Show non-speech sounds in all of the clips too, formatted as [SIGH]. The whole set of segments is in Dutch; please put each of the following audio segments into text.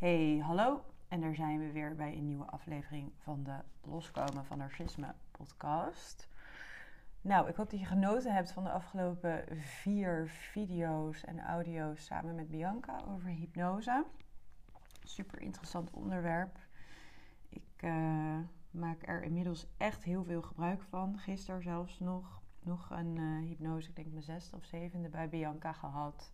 Hey, hallo. En daar zijn we weer bij een nieuwe aflevering van de Loskomen van Narcisme podcast. Nou, ik hoop dat je genoten hebt van de afgelopen vier video's en audio's samen met Bianca over hypnose. Super interessant onderwerp. Ik uh, maak er inmiddels echt heel veel gebruik van. Gisteren zelfs nog, nog een uh, hypnose, ik denk mijn zesde of zevende bij Bianca gehad.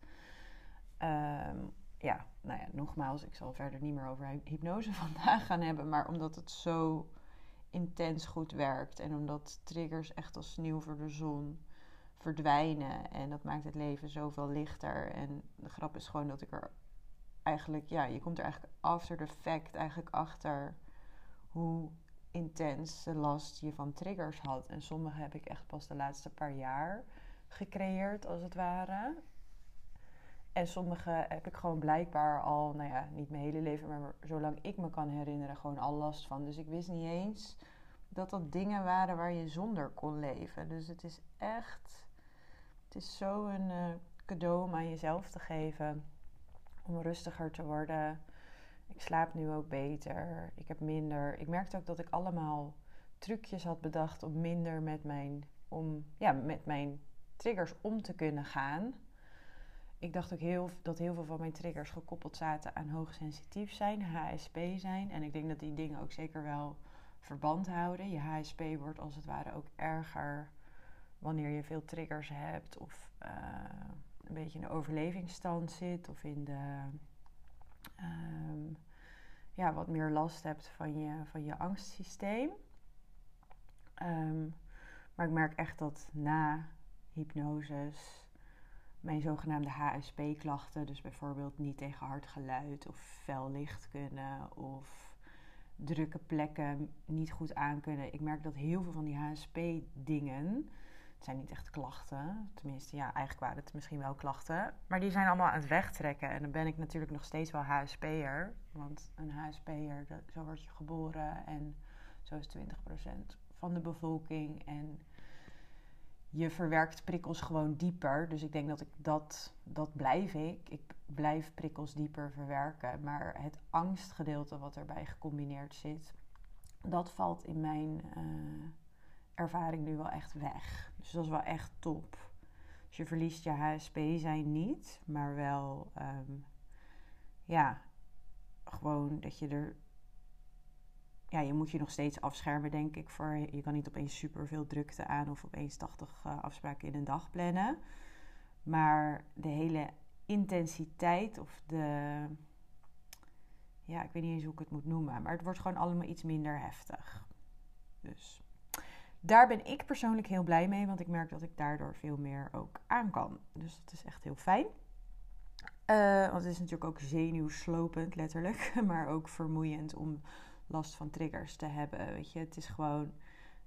Um, ja, nou ja, nogmaals, ik zal verder niet meer over hypnose [LAUGHS] vandaag gaan hebben. Maar omdat het zo intens goed werkt en omdat triggers echt als sneeuw voor de zon verdwijnen. En dat maakt het leven zoveel lichter. En de grap is gewoon dat ik er eigenlijk, ja, je komt er eigenlijk after the fact eigenlijk achter hoe intens de last je van triggers had. En sommige heb ik echt pas de laatste paar jaar gecreëerd, als het ware. En sommige heb ik gewoon blijkbaar al, nou ja, niet mijn hele leven, maar zolang ik me kan herinneren, gewoon al last van. Dus ik wist niet eens dat dat dingen waren waar je zonder kon leven. Dus het is echt, het is zo een uh, cadeau om aan jezelf te geven. Om rustiger te worden. Ik slaap nu ook beter. Ik heb minder. Ik merkte ook dat ik allemaal trucjes had bedacht om minder met mijn, om, ja, met mijn triggers om te kunnen gaan ik dacht ook heel, dat heel veel van mijn triggers gekoppeld zaten aan hoogsensitief zijn, HSP zijn. En ik denk dat die dingen ook zeker wel verband houden. Je HSP wordt als het ware ook erger wanneer je veel triggers hebt of uh, een beetje in de overlevingsstand zit of in de um, ja, wat meer last hebt van je, van je angstsysteem. Um, maar ik merk echt dat na hypnoses mijn zogenaamde HSP-klachten, dus bijvoorbeeld niet tegen hard geluid of fel licht kunnen of drukke plekken niet goed aankunnen. Ik merk dat heel veel van die HSP-dingen, het zijn niet echt klachten, tenminste ja, eigenlijk waren het misschien wel klachten, maar die zijn allemaal aan het wegtrekken. En dan ben ik natuurlijk nog steeds wel HSP'er, want een HSP'er, zo word je geboren en zo is 20% van de bevolking en je verwerkt prikkels gewoon dieper. Dus ik denk dat ik dat, dat blijf ik. Ik blijf prikkels dieper verwerken. Maar het angstgedeelte wat erbij gecombineerd zit, dat valt in mijn uh, ervaring nu wel echt weg. Dus dat is wel echt top. Dus je verliest je HSP zijn niet, maar wel, um, ja, gewoon dat je er ja, je moet je nog steeds afschermen, denk ik. Voor, je kan niet opeens super veel drukte aan of opeens 80 uh, afspraken in een dag plannen. Maar de hele intensiteit of de. Ja, ik weet niet eens hoe ik het moet noemen. Maar het wordt gewoon allemaal iets minder heftig. Dus daar ben ik persoonlijk heel blij mee. Want ik merk dat ik daardoor veel meer ook aan kan. Dus dat is echt heel fijn. Uh, want het is natuurlijk ook zenuwslopend, letterlijk. [LAUGHS] Maar ook vermoeiend om last van triggers te hebben. Weet je, het is gewoon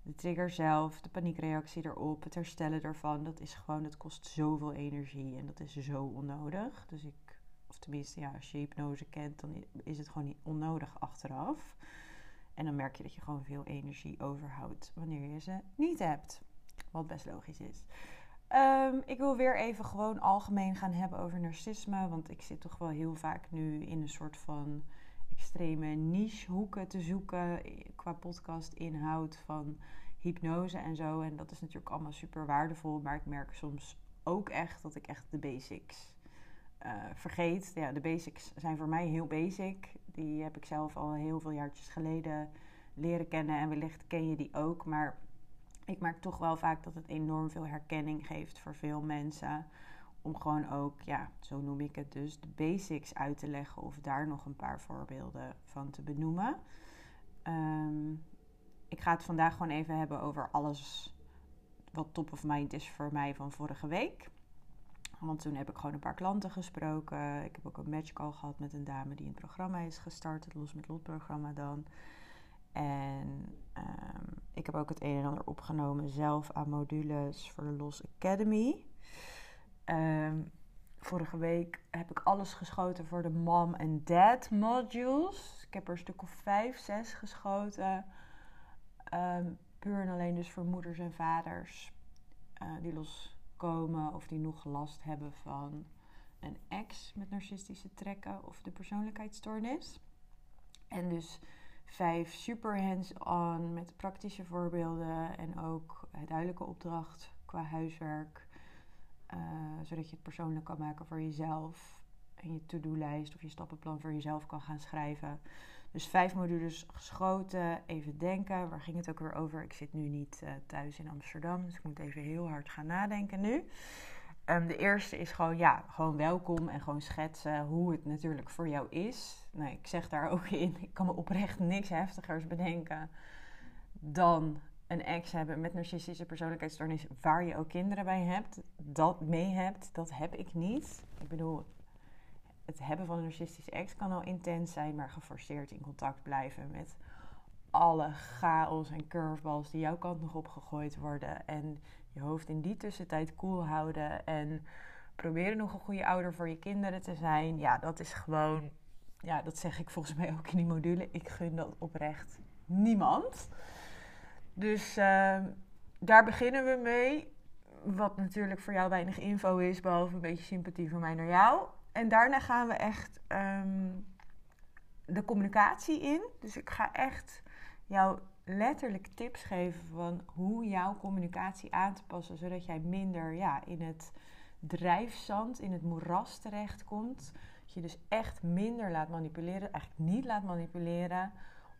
de trigger zelf, de paniekreactie erop, het herstellen ervan. Dat is gewoon, het kost zoveel energie en dat is zo onnodig. Dus ik, of tenminste, ja, als je hypnose kent, dan is het gewoon niet onnodig achteraf. En dan merk je dat je gewoon veel energie overhoudt wanneer je ze niet hebt. Wat best logisch is. Ehm, ik wil weer even gewoon algemeen gaan hebben over narcisme. Want ik zit toch wel heel vaak nu in een soort van extreme nichehoeken te zoeken qua podcast inhoud van hypnose en zo. En dat is natuurlijk allemaal super waardevol. Maar ik merk soms ook echt dat ik echt de basics uh, vergeet. Ja, de basics zijn voor mij heel basic. Die heb ik zelf al heel veel jaartjes geleden leren kennen. En wellicht ken je die ook. Maar ik merk toch wel vaak dat het enorm veel herkenning geeft voor veel mensen om gewoon ook, ja, zo noem ik het dus, de basics uit te leggen of daar nog een paar voorbeelden van te benoemen. Um, ik ga het vandaag gewoon even hebben over alles wat top of mind is voor mij van vorige week. Want toen heb ik gewoon een paar klanten gesproken. Ik heb ook een matchcall gehad met een dame die een programma is gestart, het Los met Lot programma dan. En um, ik heb ook het een en ander opgenomen zelf aan modules voor de Los Academy. Um, vorige week heb ik alles geschoten voor de mom en dad modules. Ik heb er een stuk of vijf, zes geschoten. Um, puur en alleen dus voor moeders en vaders uh, die loskomen of die nog last hebben van een ex met narcistische trekken of de persoonlijkheidsstoornis. En dus vijf super hands-on met praktische voorbeelden en ook duidelijke opdracht qua huiswerk. Uh, zodat je het persoonlijk kan maken voor jezelf. En je to-do-lijst of je stappenplan voor jezelf kan gaan schrijven. Dus vijf modules geschoten. Even denken, waar ging het ook weer over? Ik zit nu niet uh, thuis in Amsterdam, dus ik moet even heel hard gaan nadenken nu. Um, de eerste is gewoon, ja, gewoon welkom en gewoon schetsen hoe het natuurlijk voor jou is. Nou, ik zeg daar ook [LAUGHS] in, ik kan me oprecht niks heftigers bedenken dan een ex hebben met narcistische persoonlijkheidsstoornis waar je ook kinderen bij hebt, dat mee hebt, dat heb ik niet. Ik bedoel, het hebben van een narcistische ex kan al intens zijn, maar geforceerd in contact blijven met alle chaos en curveballs die jouw kant nog opgegooid worden. En je hoofd in die tussentijd koel houden en proberen nog een goede ouder voor je kinderen te zijn. Ja, dat is gewoon, ja, dat zeg ik volgens mij ook in die module. Ik gun dat oprecht niemand. Dus uh, daar beginnen we mee. Wat natuurlijk voor jou weinig info is, behalve een beetje sympathie van mij naar jou. En daarna gaan we echt um, de communicatie in. Dus ik ga echt jou letterlijk tips geven van hoe jouw communicatie aan te passen, zodat jij minder ja, in het drijfzand, in het moeras terechtkomt. Dat je dus echt minder laat manipuleren, eigenlijk niet laat manipuleren,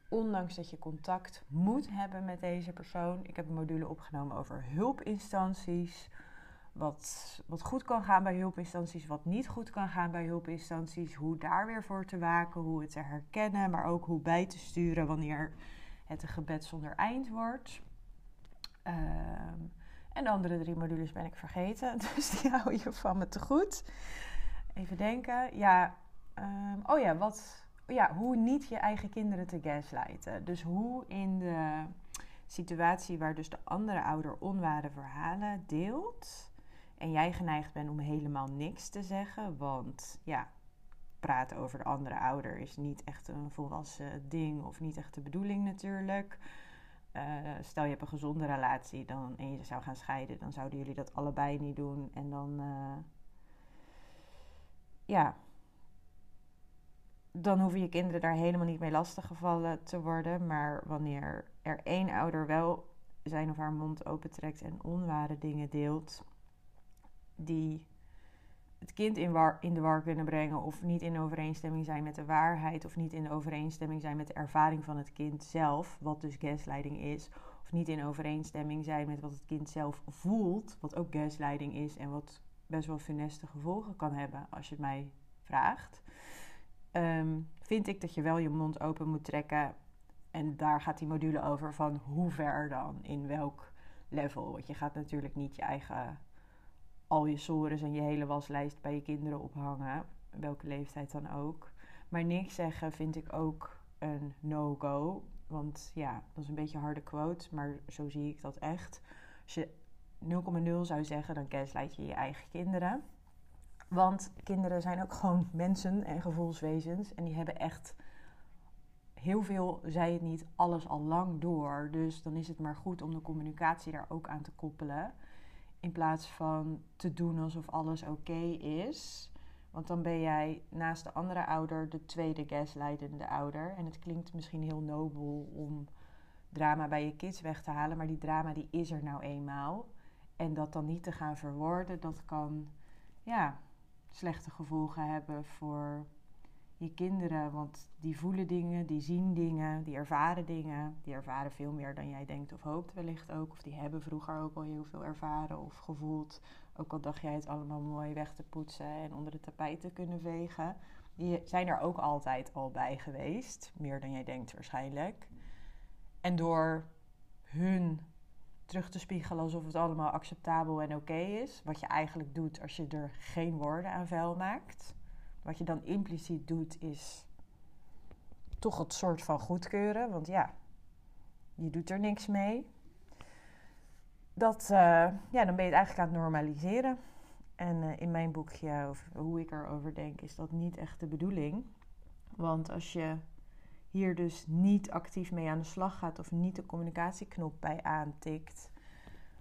ondanks dat je contact moet hebben met deze persoon. Ik heb een module opgenomen over hulpinstanties. Wat, wat goed kan gaan bij hulpinstanties, wat niet goed kan gaan bij hulpinstanties. Hoe daar weer voor te waken, hoe het te herkennen, maar ook hoe bij te sturen wanneer het een gebed zonder eind wordt. Ehm, en de andere drie modules ben ik vergeten, [LAUGHS] dus die hou je van me te goed. Even denken. Ja, um, oh ja, wat, ja, hoe niet je eigen kinderen te gaslighten. Dus hoe in de situatie waar dus de andere ouder onware verhalen deelt... en jij geneigd bent om helemaal niks te zeggen, want ja, praten over de andere ouder is niet echt een volwassen ding of niet echt de bedoeling natuurlijk. Uh, stel je hebt een gezonde relatie dan, en je zou gaan scheiden, dan zouden jullie dat allebei niet doen. En dan, uh, ja, dan hoeven je kinderen daar helemaal niet mee lastiggevallen te worden. Maar wanneer er één ouder wel zijn of haar mond opentrekt en onware dingen deelt, die het kind in, in de war kunnen brengen of niet in overeenstemming zijn met de waarheid of niet in overeenstemming zijn met de ervaring van het kind zelf, wat dus gaslighting is, of niet in overeenstemming zijn met wat het kind zelf voelt, wat ook gaslighting is en wat best wel funeste gevolgen kan hebben als je het mij vraagt. Um, vind ik dat je wel je mond open moet trekken. En daar gaat die module over van hoe ver dan, in welk level. Want je gaat natuurlijk niet je eigen al je sores en je hele waslijst bij je kinderen ophangen. Welke leeftijd dan ook. Maar niks zeggen vind ik ook een no-go. Want ja, dat is een beetje een harde quote, maar zo zie ik dat echt. Als je 0,0 zou zeggen, dan gaslight je je eigen kinderen. Want kinderen zijn ook gewoon mensen en gevoelswezens. En die hebben echt heel veel, zei het niet, alles al lang door. Dus dan is het maar goed om de communicatie daar ook aan te koppelen. In plaats van te doen alsof alles oké is. Want dan ben jij naast de andere ouder de tweede gaslightende ouder. En het klinkt misschien heel nobel om drama bij je kids weg te halen. Maar die drama die is er nou eenmaal. En dat dan niet te gaan verwoorden, dat kan ja, slechte gevolgen hebben voor je kinderen. Want die voelen dingen, die zien dingen, die ervaren dingen. Die ervaren veel meer dan jij denkt of hoopt wellicht ook. Of die hebben vroeger ook al heel veel ervaren of gevoeld. Ook al dacht jij het allemaal mooi weg te poetsen en onder de tapijt te kunnen vegen. Die zijn er ook altijd al bij geweest. Meer dan jij denkt waarschijnlijk. En door hun terug te spiegelen alsof het allemaal acceptabel en oké is. Wat je eigenlijk doet als je er geen woorden aan vuil maakt. Wat je dan impliciet doet is toch het soort van goedkeuren. Want ja, je doet er niks mee. Dat, uh, ja, dan ben je het eigenlijk aan het normaliseren. En uh, in mijn boekje, of hoe ik erover denk, is dat niet echt de bedoeling. Want als je hier dus niet actief mee aan de slag gaat of niet de communicatieknop bij aantikt,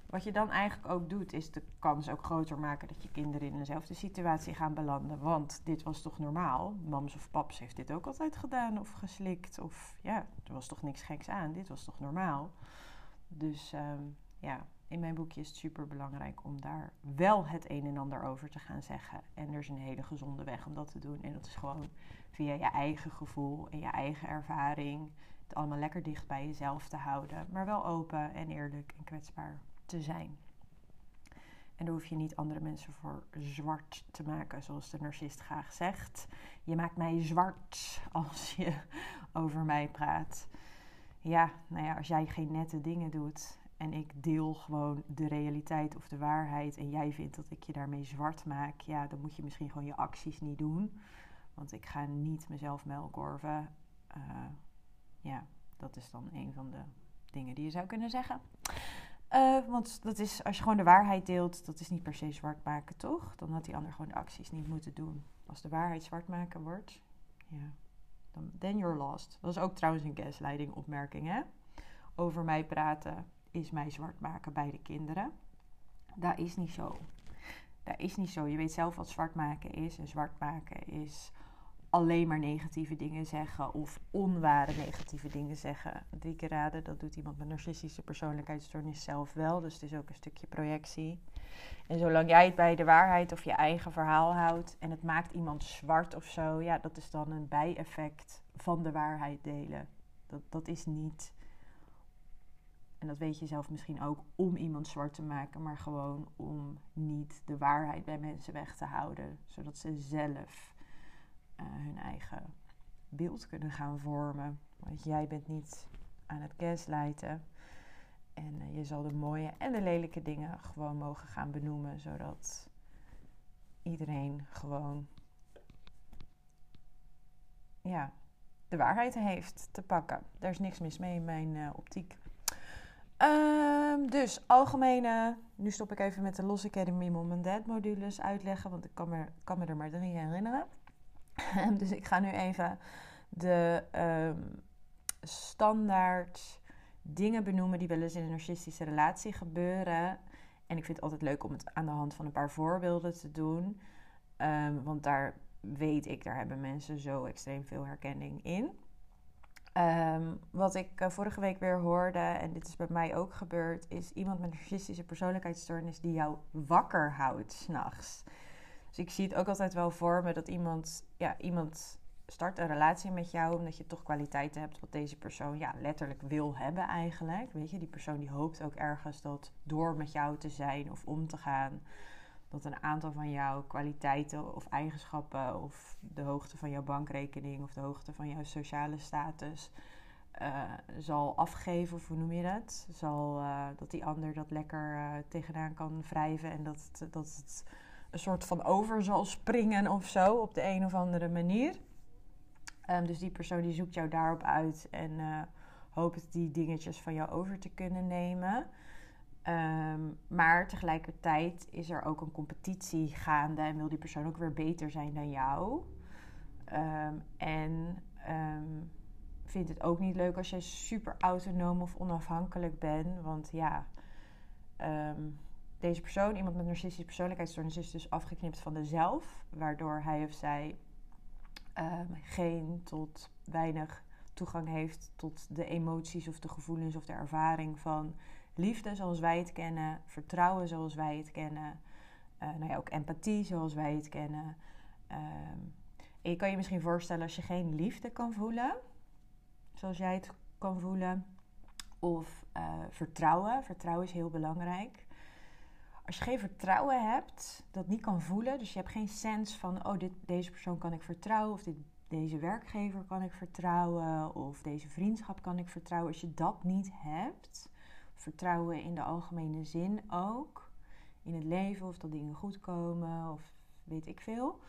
Wat je dan eigenlijk ook doet, is de kans ook groter maken dat je kinderen in dezelfde situatie gaan belanden. Want dit was toch normaal? Mams of paps heeft dit ook altijd gedaan of geslikt. Of ja, er was toch niks geks aan. Dit was toch normaal? Dus ehm, ja, in mijn boekje is het super belangrijk om daar wel het een en ander over te gaan zeggen. En er is een hele gezonde weg om dat te doen. En dat is gewoon via je eigen gevoel en je eigen ervaring. Het allemaal lekker dicht bij jezelf te houden. Maar wel open en eerlijk en kwetsbaar te zijn. En daar hoef je niet andere mensen voor zwart te maken, zoals de narcist graag zegt. Je maakt mij zwart als je [LAUGHS] over mij praat. Ja, nou ja, als jij geen nette dingen doet en ik deel gewoon de realiteit of de waarheid en jij vindt dat ik je daarmee zwart maak, ja, dan moet je misschien gewoon je acties niet doen. Want ik ga niet mezelf melkorven. Uh, ja, dat is dan een van de dingen die je zou kunnen zeggen. Uh, want dat is, als je gewoon de waarheid deelt, dat is niet per se zwart maken, toch? Dan had die ander gewoon de acties niet moeten doen. Als de waarheid zwart maken wordt, ja, dan then you're lost. Dat is ook trouwens een gaslighting opmerking, hè? Over mij praten is mij zwart maken bij de kinderen. Dat is niet zo. Dat is niet zo. Je weet zelf wat zwart maken is. En zwart maken is alleen maar negatieve dingen zeggen of onware negatieve dingen zeggen. Drie keer raden, dat doet iemand met narcistische persoonlijkheidsstoornis zelf wel. Dus het is ook een stukje projectie. En zolang jij het bij de waarheid of je eigen verhaal houdt en het maakt iemand zwart of zo, ja, dat is dan een bijeffect van de waarheid delen. Dat, dat is niet, en dat weet je zelf misschien ook, om iemand zwart te maken, maar gewoon om niet de waarheid bij mensen weg te houden, zodat ze zelf uh, hun eigen beeld kunnen gaan vormen. Want jij bent niet aan het gaslighten. En uh, je zal de mooie en de lelijke dingen gewoon mogen gaan benoemen, zodat iedereen gewoon ja, de waarheid heeft te pakken. Daar is niks mis mee in mijn uh, optiek. Um, dus algemene, nu stop ik even met de Loss Academy Mom and Dad modules uitleggen, want ik kan me, kan me er maar drie herinneren. [LAUGHS] dus ik ga nu even de um, standaard dingen benoemen die wel eens in een narcistische relatie gebeuren. En ik vind het altijd leuk om het aan de hand van een paar voorbeelden te doen. Um, want daar weet ik, daar hebben mensen zo extreem veel herkenning in. Um, wat ik uh, vorige week weer hoorde, en dit is bij mij ook gebeurd, is iemand met een narcistische persoonlijkheidsstoornis die jou wakker houdt s'nachts. Dus ik zie het ook altijd wel voor me dat iemand, ja, iemand start een relatie met jou omdat je toch kwaliteiten hebt wat deze persoon ja, letterlijk wil hebben eigenlijk. Weet je, die persoon die hoopt ook ergens dat door met jou te zijn of om te gaan, dat een aantal van jouw kwaliteiten of eigenschappen of de hoogte van jouw bankrekening of de hoogte van jouw sociale status uh, zal afgeven, of hoe noem je dat? Zal, uh, dat die ander dat lekker uh, tegenaan kan wrijven en dat, dat het een soort van over zal springen of zo op de een of andere manier. Um, dus die persoon die zoekt jou daarop uit en hoopt die dingetjes van jou over te kunnen nemen. Um, maar tegelijkertijd is er ook een competitie gaande en wil die persoon ook weer beter zijn dan jou. Um, en vindt het ook niet leuk als jij super autonoom of onafhankelijk bent. Want ja, deze persoon, iemand met narcistische persoonlijkheidsstoornis, is dus afgeknipt van de zelf, waardoor hij of zij um, geen tot weinig toegang heeft tot de emoties of de gevoelens of de ervaring van liefde zoals wij het kennen, vertrouwen zoals wij het kennen, uh, nou ja, ook empathie zoals wij het kennen. Um, en je kan je misschien voorstellen als je geen liefde kan voelen, zoals jij het kan voelen, of uh, vertrouwen. Vertrouwen is heel belangrijk als je geen vertrouwen hebt, dat niet kan voelen, dus je hebt geen sens van, oh, dit, deze persoon kan ik vertrouwen, of dit, deze werkgever kan ik vertrouwen, of deze vriendschap kan ik vertrouwen. Als je dat niet hebt, vertrouwen in de algemene zin ook, in het leven, of dat dingen goed komen, of weet ik veel,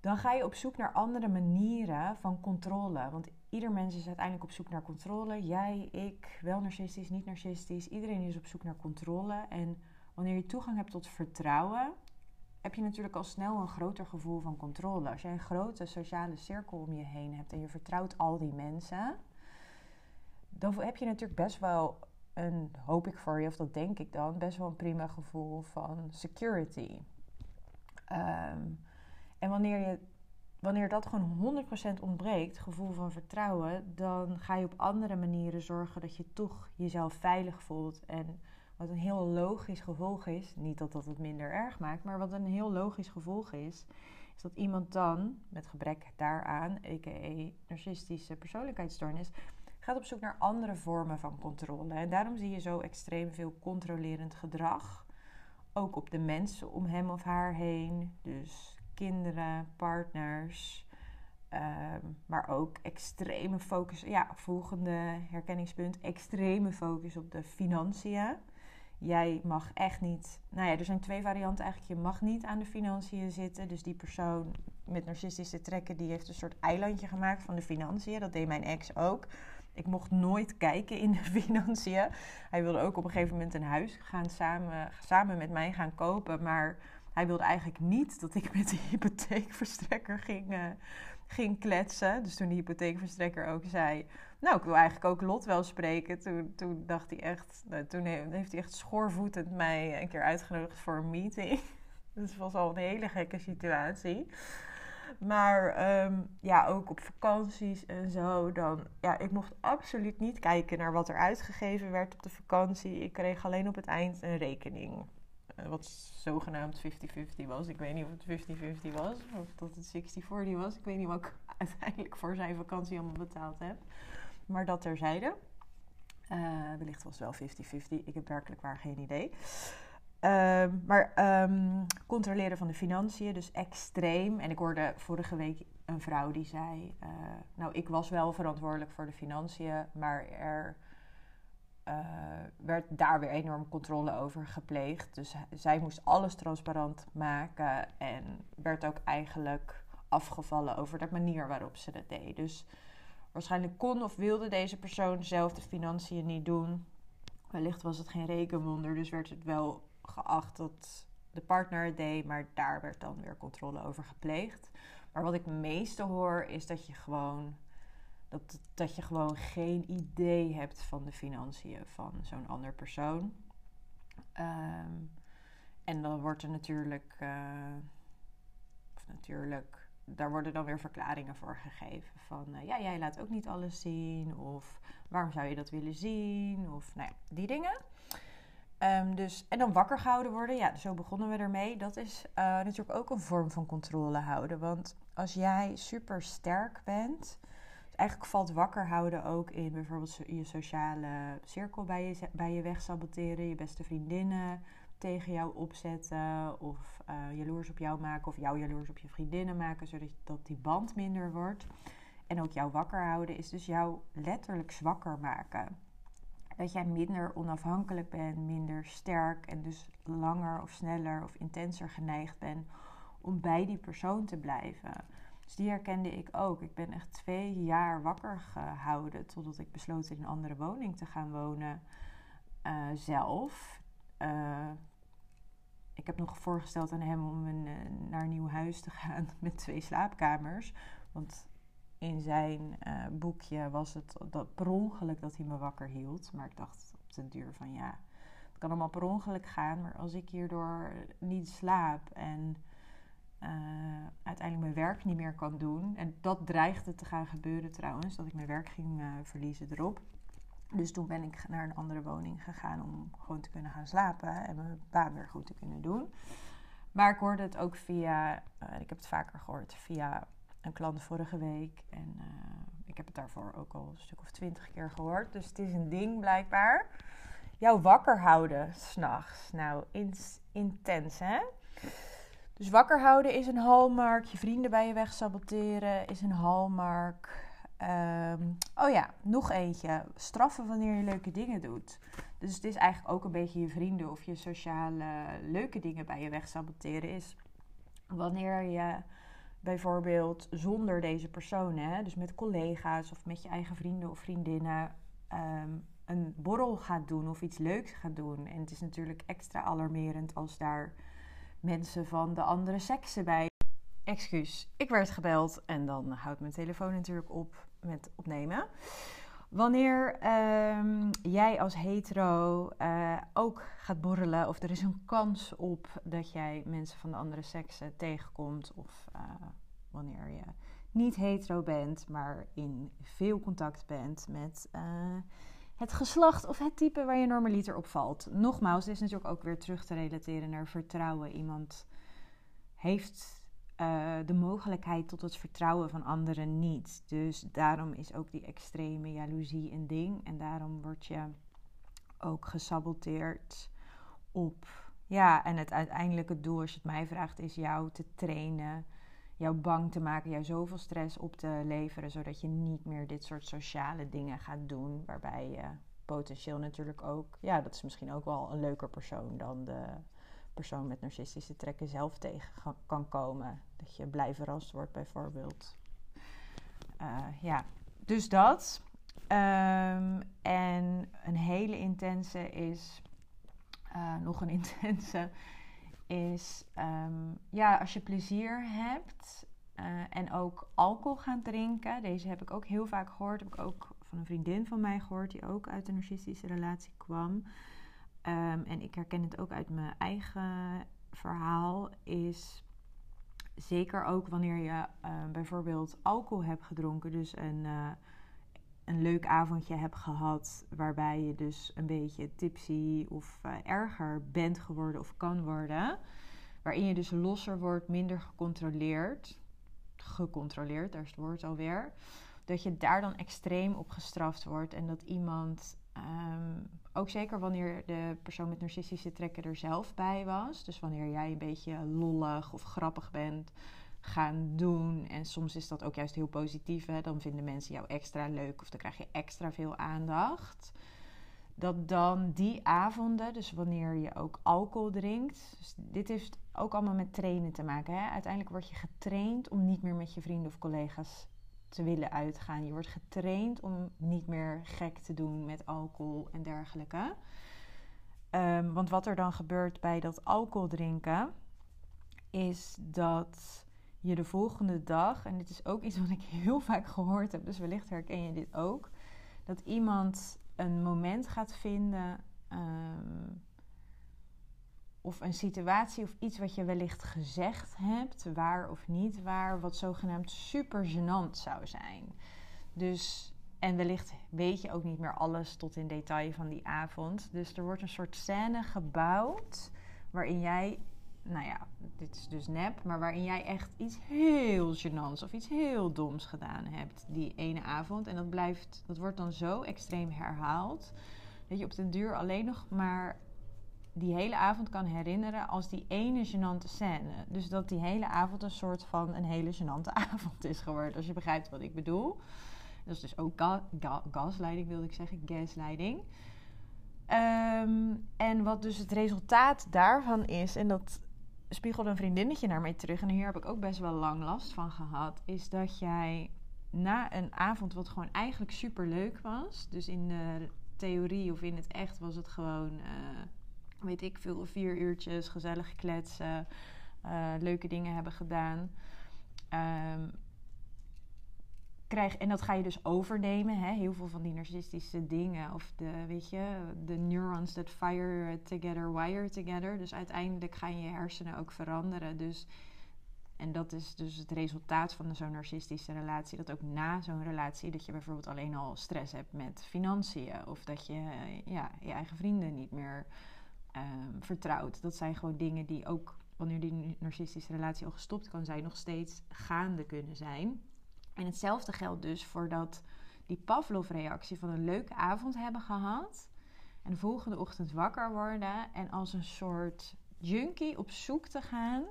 dan ga je op zoek naar andere manieren van controle. Want ieder mens is uiteindelijk op zoek naar controle. Jij, ik, wel narcistisch, niet narcistisch. Iedereen is op zoek naar controle. En Wanneer je toegang hebt tot vertrouwen, heb je natuurlijk al snel een groter gevoel van controle. Als jij een grote sociale cirkel om je heen hebt en je vertrouwt al die mensen, dan heb je natuurlijk best wel een, hoop ik voor je, of dat denk ik dan, best wel een prima gevoel van security. Ehm, en wanneer, je, wanneer dat gewoon 100% ontbreekt, gevoel van vertrouwen, dan ga je op andere manieren zorgen dat je toch jezelf veilig voelt. En wat een heel logisch gevolg is, niet dat dat het minder erg maakt, maar wat een heel logisch gevolg is, is dat iemand dan met gebrek daaraan, a.k.a. narcistische persoonlijkheidsstoornis, gaat op zoek naar andere vormen van controle. En daarom zie je zo extreem veel controlerend gedrag. Ook op de mensen om hem of haar heen. Dus kinderen, partners. Ehm, maar ook extreme focus. Ja, volgende herkenningspunt. Extreme focus op de financiën. Jij mag echt niet. Nou ja, er zijn twee varianten eigenlijk. Je mag niet aan de financiën zitten. Dus die persoon met narcistische trekken, die heeft een soort eilandje gemaakt van de financiën. Dat deed mijn ex ook. Ik mocht nooit kijken in de [LAUGHS] financiën. Hij wilde ook op een gegeven moment een huis gaan samen, met mij gaan kopen. Maar hij wilde eigenlijk niet dat ik met de hypotheekverstrekker ging, uh, ging kletsen. Dus toen de hypotheekverstrekker ook zei... Nou, ik wil eigenlijk ook Lot wel spreken. Toen, toen dacht hij echt... Nou, toen heeft hij echt schoorvoetend mij een keer uitgenodigd voor een meeting. [LAUGHS] Dat was al een hele gekke situatie. Maar ehm, ja, ook op vakanties en zo. Dan, ja, ik mocht absoluut niet kijken naar wat er uitgegeven werd op de vakantie. Ik kreeg alleen op het eind een rekening. Uh, wat zogenaamd 50-50 was. Ik weet niet of het 50-50 was. Of dat het 60-40 was. Ik weet niet wat ik [LAUGHS] uiteindelijk voor zijn vakantie allemaal betaald heb. Maar dat terzijde. Uh, wellicht was het wel 50-50. Ik heb werkelijk waar geen idee. Um, maar um, controleren van de financiën, dus extreem. En ik hoorde vorige week een vrouw die zei: uh, Nou, ik was wel verantwoordelijk voor de financiën, maar er uh, werd daar weer enorm controle over gepleegd. Dus zij moest alles transparant maken en werd ook eigenlijk afgevallen over de manier waarop ze dat deed. Dus waarschijnlijk kon of wilde deze persoon zelf de financiën niet doen. Wellicht was het geen rekenwonder, dus werd het wel geacht dat de partner het deed, maar daar werd dan weer controle over gepleegd. Maar wat ik meeste hoor is dat je gewoon, dat, dat je gewoon geen idee hebt van de financiën van zo'n ander persoon. Um, en dan wordt er natuurlijk, uh, of natuurlijk, daar worden dan weer verklaringen voor gegeven. Van uh, ja, jij laat ook niet alles zien. Of waarom zou je dat willen zien? Of nou ja, die dingen. Um, dus, en dan wakker gehouden worden, ja, zo begonnen we ermee. Dat is uh, natuurlijk ook een vorm van controle houden. Want als jij super sterk bent, dus eigenlijk valt wakker houden ook in bijvoorbeeld je sociale cirkel bij je, bij je weg saboteren, je beste vriendinnen tegen jou opzetten, of uh, jaloers op jou maken, of jou jaloers op je vriendinnen maken, zodat dat die band minder wordt. En ook jou wakker houden is dus jou letterlijk zwakker maken dat jij minder onafhankelijk bent, minder sterk en dus langer of sneller of intenser geneigd bent om bij die persoon te blijven. Dus die herkende ik ook. Ik ben echt twee jaar wakker gehouden totdat ik besloot in een andere woning te gaan wonen uh, zelf. Uh, ik heb nog voorgesteld aan hem om een, uh, naar een nieuw huis te gaan [LAUGHS] met twee slaapkamers. Want in zijn uh, boekje was het dat per ongeluk dat hij me wakker hield. Maar ik dacht op den duur van ja, het kan allemaal per ongeluk gaan. Maar als ik hierdoor niet slaap en uh, uiteindelijk mijn werk niet meer kan doen. En dat dreigde te gaan gebeuren trouwens, dat ik mijn werk ging uh, verliezen erop. Dus toen ben ik naar een andere woning gegaan om gewoon te kunnen gaan slapen en mijn baan weer goed te kunnen doen. Maar ik hoorde het ook via, ik heb het vaker gehoord, via een klant vorige week. En uh, ik heb het daarvoor ook al een stuk of twintig keer gehoord. Dus het is een ding blijkbaar. Jou wakker houden s'nachts. Nou, in, intens hè. Dus wakker houden is een hallmark. Je vrienden bij je weg saboteren is een hallmark. Um, oh ja, nog eentje. Straffen wanneer je leuke dingen doet. Dus het is eigenlijk ook een beetje je vrienden of je sociale leuke dingen bij je weg saboteren. Is wanneer je bijvoorbeeld zonder deze persoon, hè, dus met collega's of met je eigen vrienden of vriendinnen, um, een borrel gaat doen of iets leuks gaat doen. En het is natuurlijk extra alarmerend als daar mensen van de andere seksen bij. Excuus, ik werd gebeld en dan houdt mijn telefoon natuurlijk op met opnemen. Wanneer ehm, jij als hetero uh, ook gaat borrelen, of er is een kans op dat jij mensen van de andere seksen tegenkomt, of uh, wanneer je niet hetero bent, maar in veel contact bent met uh, het geslacht of het type waar je normaliter op valt. Nogmaals, dit is natuurlijk ook weer terug te relateren naar vertrouwen. Iemand heeft uh, de mogelijkheid tot het vertrouwen van anderen niet. Dus daarom is ook die extreme jaloezie een ding. En daarom word je ook gesaboteerd op. Ja, en het uiteindelijke doel, als je het mij vraagt, is jou te trainen. Jou bang te maken, jou zoveel stress op te leveren, zodat je niet meer dit soort sociale dingen gaat doen. Waarbij je potentieel natuurlijk ook, ja, dat is misschien ook wel een leuker persoon dan de persoon met narcistische trekken zelf tegen kan komen. Dat je blij verrast wordt, bijvoorbeeld. Uh, ja, dus dat. Um, en een hele intense is. Uh, nog een [LAUGHS] intense is. Um, ja, als je plezier hebt. Uh, en ook alcohol gaan drinken. Deze heb ik ook heel vaak gehoord. Heb ik ook van een vriendin van mij gehoord. Die ook uit een narcistische relatie kwam. Um, en ik herken het ook uit mijn eigen verhaal. Is zeker ook wanneer je uh, bijvoorbeeld alcohol hebt gedronken. Dus een, uh, een leuk avondje hebt gehad. Waarbij je dus een beetje tipsy of uh, erger bent geworden of kan worden. Waarin je dus losser wordt, minder gecontroleerd. Gecontroleerd, daar is het woord alweer. Dat je daar dan extreem op gestraft wordt. En dat iemand Um, ook zeker wanneer de persoon met narcistische trekken er zelf bij was. Dus wanneer jij een beetje lollig of grappig bent gaan doen. En soms is dat ook juist heel positief. Hè? Dan vinden mensen jou extra leuk of dan krijg je extra veel aandacht. Dat dan die avonden, dus wanneer je ook alcohol drinkt. Dus dit heeft ook allemaal met trainen te maken. Hè? Uiteindelijk word je getraind om niet meer met je vrienden of collega's te willen uitgaan. Je wordt getraind om niet meer gek te doen met alcohol en dergelijke. Um, want wat er dan gebeurt bij dat alcohol drinken, is dat je de volgende dag, en dit is ook iets wat ik [LAUGHS] heel vaak gehoord heb, dus wellicht herken je dit ook, dat iemand een moment gaat vinden. Um, of een situatie of iets wat je wellicht gezegd hebt, waar of niet waar, wat zogenaamd super gênant zou zijn. Dus, en wellicht weet je ook niet meer alles tot in detail van die avond. Dus er wordt een soort scène gebouwd waarin jij, nou ja, dit is dus nep, maar waarin jij echt iets heel gênants of iets heel doms gedaan hebt die ene avond. En dat blijft, dat wordt dan zo extreem herhaald dat je op den duur alleen nog maar die hele avond kan herinneren als die ene gênante scène. Dus dat die hele avond een soort van een hele gênante [LAUGHS] avond is geworden. Als je begrijpt wat ik bedoel. Dat is dus ook ga ga gasleiding, wilde ik zeggen, gasleiding. Um, en wat dus het resultaat daarvan is, en dat spiegelde een vriendinnetje naar mij terug, en hier heb ik ook best wel lang last van gehad, is dat jij na een avond wat gewoon eigenlijk super leuk was, dus in de theorie of in het echt was het gewoon uh, weet ik veel, vier uurtjes gezellig kletsen, uh, leuke dingen hebben gedaan. Um, krijg, en dat ga je dus overnemen. Hè? Heel veel van die narcistische dingen. Of de, weet je, de neurons that fire together, wire together. Dus uiteindelijk gaan je hersenen ook veranderen. Dus, en dat is dus het resultaat van zo'n narcistische relatie. Dat ook na zo'n relatie, dat je bijvoorbeeld alleen al stress hebt met financiën. Of dat je ja, je eigen vrienden niet meer um. Dat zijn gewoon dingen die ook wanneer die narcistische relatie al gestopt kan zijn, nog steeds gaande kunnen zijn. En hetzelfde geldt dus voor dat die Pavlov-reactie van een leuke avond hebben gehad. En de volgende ochtend wakker worden en als een soort junkie op zoek te gaan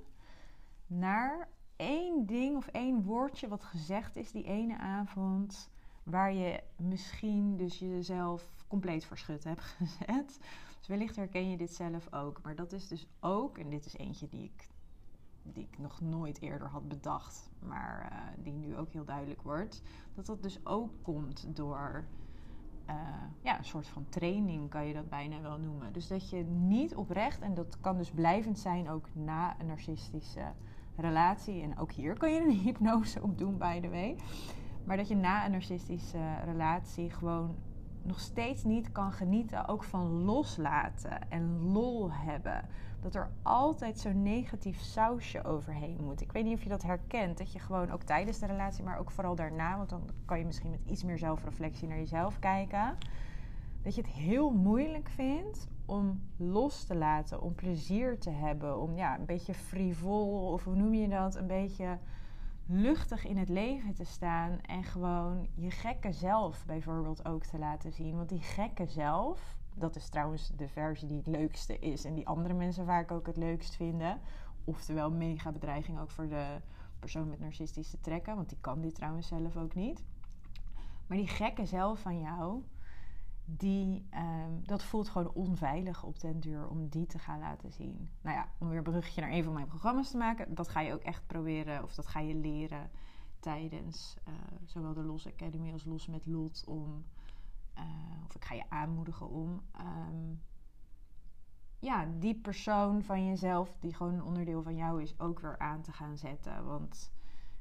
naar één ding of één woordje wat gezegd is die ene avond. Waar je misschien dus jezelf compleet verschut hebt [LAUGHS] gezet. Dus wellicht herken je dit zelf ook. Maar dat is dus ook, en dit is eentje die ik, die ik nog nooit eerder had bedacht, maar uh, die nu ook heel duidelijk wordt, dat dat dus ook komt door uh, ja, een soort van training, kan je dat bijna wel noemen. Dus dat je niet oprecht, en dat kan dus blijvend zijn ook na een narcistische relatie, en ook hier kan je een [LAUGHS] hypnose op doen, by the way. Maar dat je na een narcistische relatie gewoon nog steeds niet kan genieten, ook van loslaten en lol hebben. Dat er altijd zo'n negatief sausje overheen moet. Ik weet niet of je dat herkent, dat je gewoon ook tijdens de relatie, maar ook vooral daarna, want dan kan je misschien met iets meer zelfreflectie naar jezelf kijken. Dat je het heel moeilijk vindt om los te laten, om plezier te hebben, om ja, een beetje frivol, of hoe noem je dat, een beetje luchtig in het leven te staan en gewoon je gekke zelf bijvoorbeeld ook te laten zien. Want die gekke zelf, dat is trouwens de versie die het leukste is en die andere mensen vaak ook het leukst vinden. Oftewel mega bedreiging ook voor de persoon met narcistische trekken, want die kan dit trouwens zelf ook niet. Maar die gekke zelf van jou, die, ehm, dat voelt gewoon onveilig op den duur om die te gaan laten zien. Nou ja, om weer een bruggetje naar een van mijn programma's te maken, dat ga je ook echt proberen of dat ga je leren tijdens uh, zowel de Los Academy als Los met Lot om, uh, of ik ga je aanmoedigen om, um, ja, die persoon van jezelf die gewoon een onderdeel van jou is, ook weer aan te gaan zetten. Want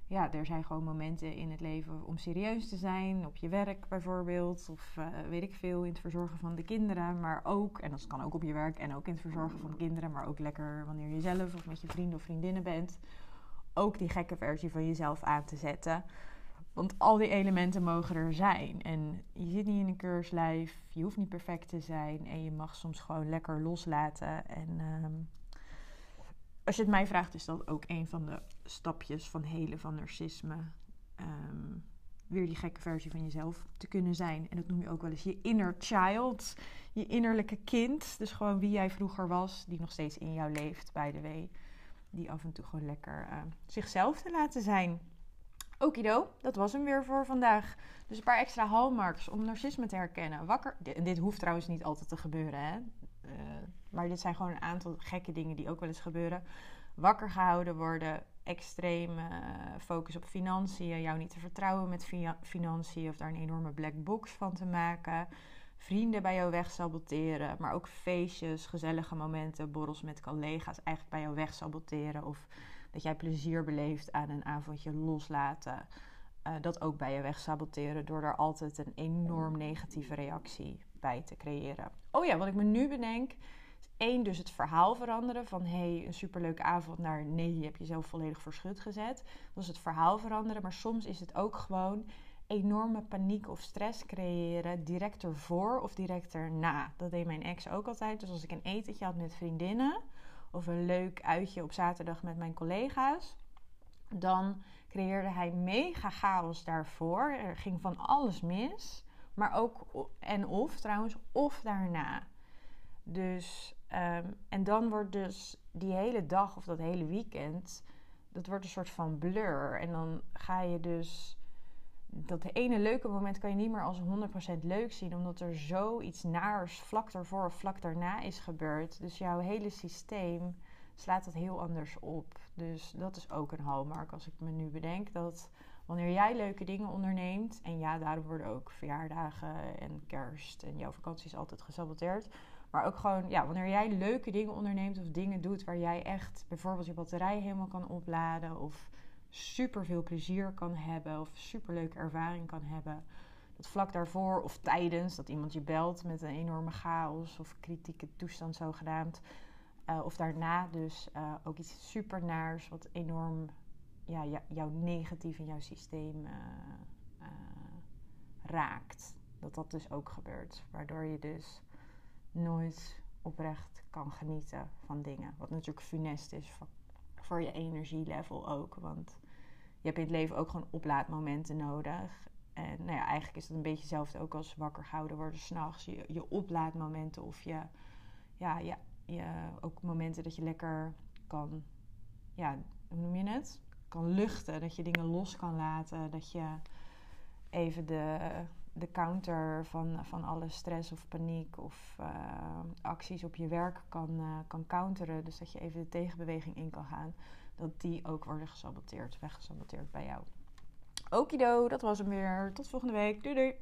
ja, er zijn gewoon momenten in het leven om serieus te zijn. Op je werk bijvoorbeeld. Of uh, weet ik veel, in het verzorgen van de kinderen. Maar ook, en dat kan ook op je werk en ook in het verzorgen van de kinderen. Maar ook lekker wanneer je zelf of met je vrienden of vriendinnen bent. Ook die gekke versie van jezelf aan te zetten. Want al die elementen mogen er zijn. En je zit niet in een keurslijf. Je hoeft niet perfect te zijn. En je mag soms gewoon lekker loslaten. En... Uh, als je het mij vraagt, is dat ook een van de stapjes van helen van narcisme. Um, weer die gekke versie van jezelf te kunnen zijn. En dat noem je ook wel eens je inner child. Je innerlijke kind. Dus gewoon wie jij vroeger was, die nog steeds in jou leeft, by the way. Die af en toe gewoon lekker uh, zichzelf te laten zijn. Okido, dat was hem weer voor vandaag. Dus een paar extra hallmarks om narcisme te herkennen. Wakker. Dit, dit hoeft trouwens niet altijd te gebeuren, hè. Uh, maar dit zijn gewoon een aantal gekke dingen die ook wel eens gebeuren. Wakker gehouden worden, extreem uh, focus op financiën, jou niet te vertrouwen met financiën of daar een enorme black box van te maken. Vrienden bij jou wegsaboteren, maar ook feestjes, gezellige momenten, borrels met collega's eigenlijk bij jou wegsaboteren. Of dat jij plezier beleeft aan een avondje loslaten. Uh, dat ook bij je wegsaboteren door daar altijd een enorm negatieve reactie bij te creëren. Oh ja, wat ik me nu bedenk, Eén, dus het verhaal veranderen. Van hé, hey, een superleuke avond naar nee, je hebt jezelf volledig voor schut gezet. Dat is het verhaal veranderen. Maar soms is het ook gewoon enorme paniek of stress creëren. Direct ervoor of direct erna. Dat deed mijn ex ook altijd. Dus als ik een etentje had met vriendinnen. Of een leuk uitje op zaterdag met mijn collega's. Dan creëerde hij mega chaos daarvoor. Er ging van alles mis. Maar ook en of trouwens, of daarna. Dus, um, en dan wordt dus die hele dag of dat hele weekend, dat wordt een soort van blur. En dan ga je dus, dat ene leuke moment kan je niet meer als 100% leuk zien, omdat er zoiets naars vlak daarvoor of vlak daarna is gebeurd. Dus jouw hele systeem slaat dat heel anders op. Dus dat is ook een hallmark als ik me nu bedenk dat wanneer jij leuke dingen onderneemt, en ja, daarom worden ook verjaardagen en kerst en jouw vakantie is altijd gesaboteerd. Maar ook gewoon, ja, wanneer jij leuke dingen onderneemt of dingen doet waar jij echt bijvoorbeeld je batterij helemaal kan opladen of super veel plezier kan hebben of super leuke ervaring kan hebben. Dat vlak daarvoor of tijdens dat iemand je belt met een enorme chaos of kritieke toestand zogenaamd. Uh, of daarna dus uh, ook iets super naars wat enorm ja, jou negatief in jouw systeem uh, raakt. Dat dat dus ook gebeurt. Waardoor je dus nooit oprecht kan genieten van dingen. Wat natuurlijk funest is voor, je energielevel ook. Want je hebt in het leven ook gewoon oplaadmomenten nodig. En nou ja, eigenlijk is het een beetje hetzelfde ook als wakker gehouden worden s'nachts. Je, je oplaadmomenten of je, ja, ja, je, ook momenten dat je lekker kan, ja, hoe noem je het? Kan luchten, dat je dingen los kan laten. Dat je even de, de counter van, van alle stress of paniek of uh, acties op je werk kan, uh, kan counteren. Dus dat je even de tegenbeweging in kan gaan. Dat die ook worden gesaboteerd, weggesaboteerd bij jou. Okido, dat was hem weer. Tot volgende week. Doei doei.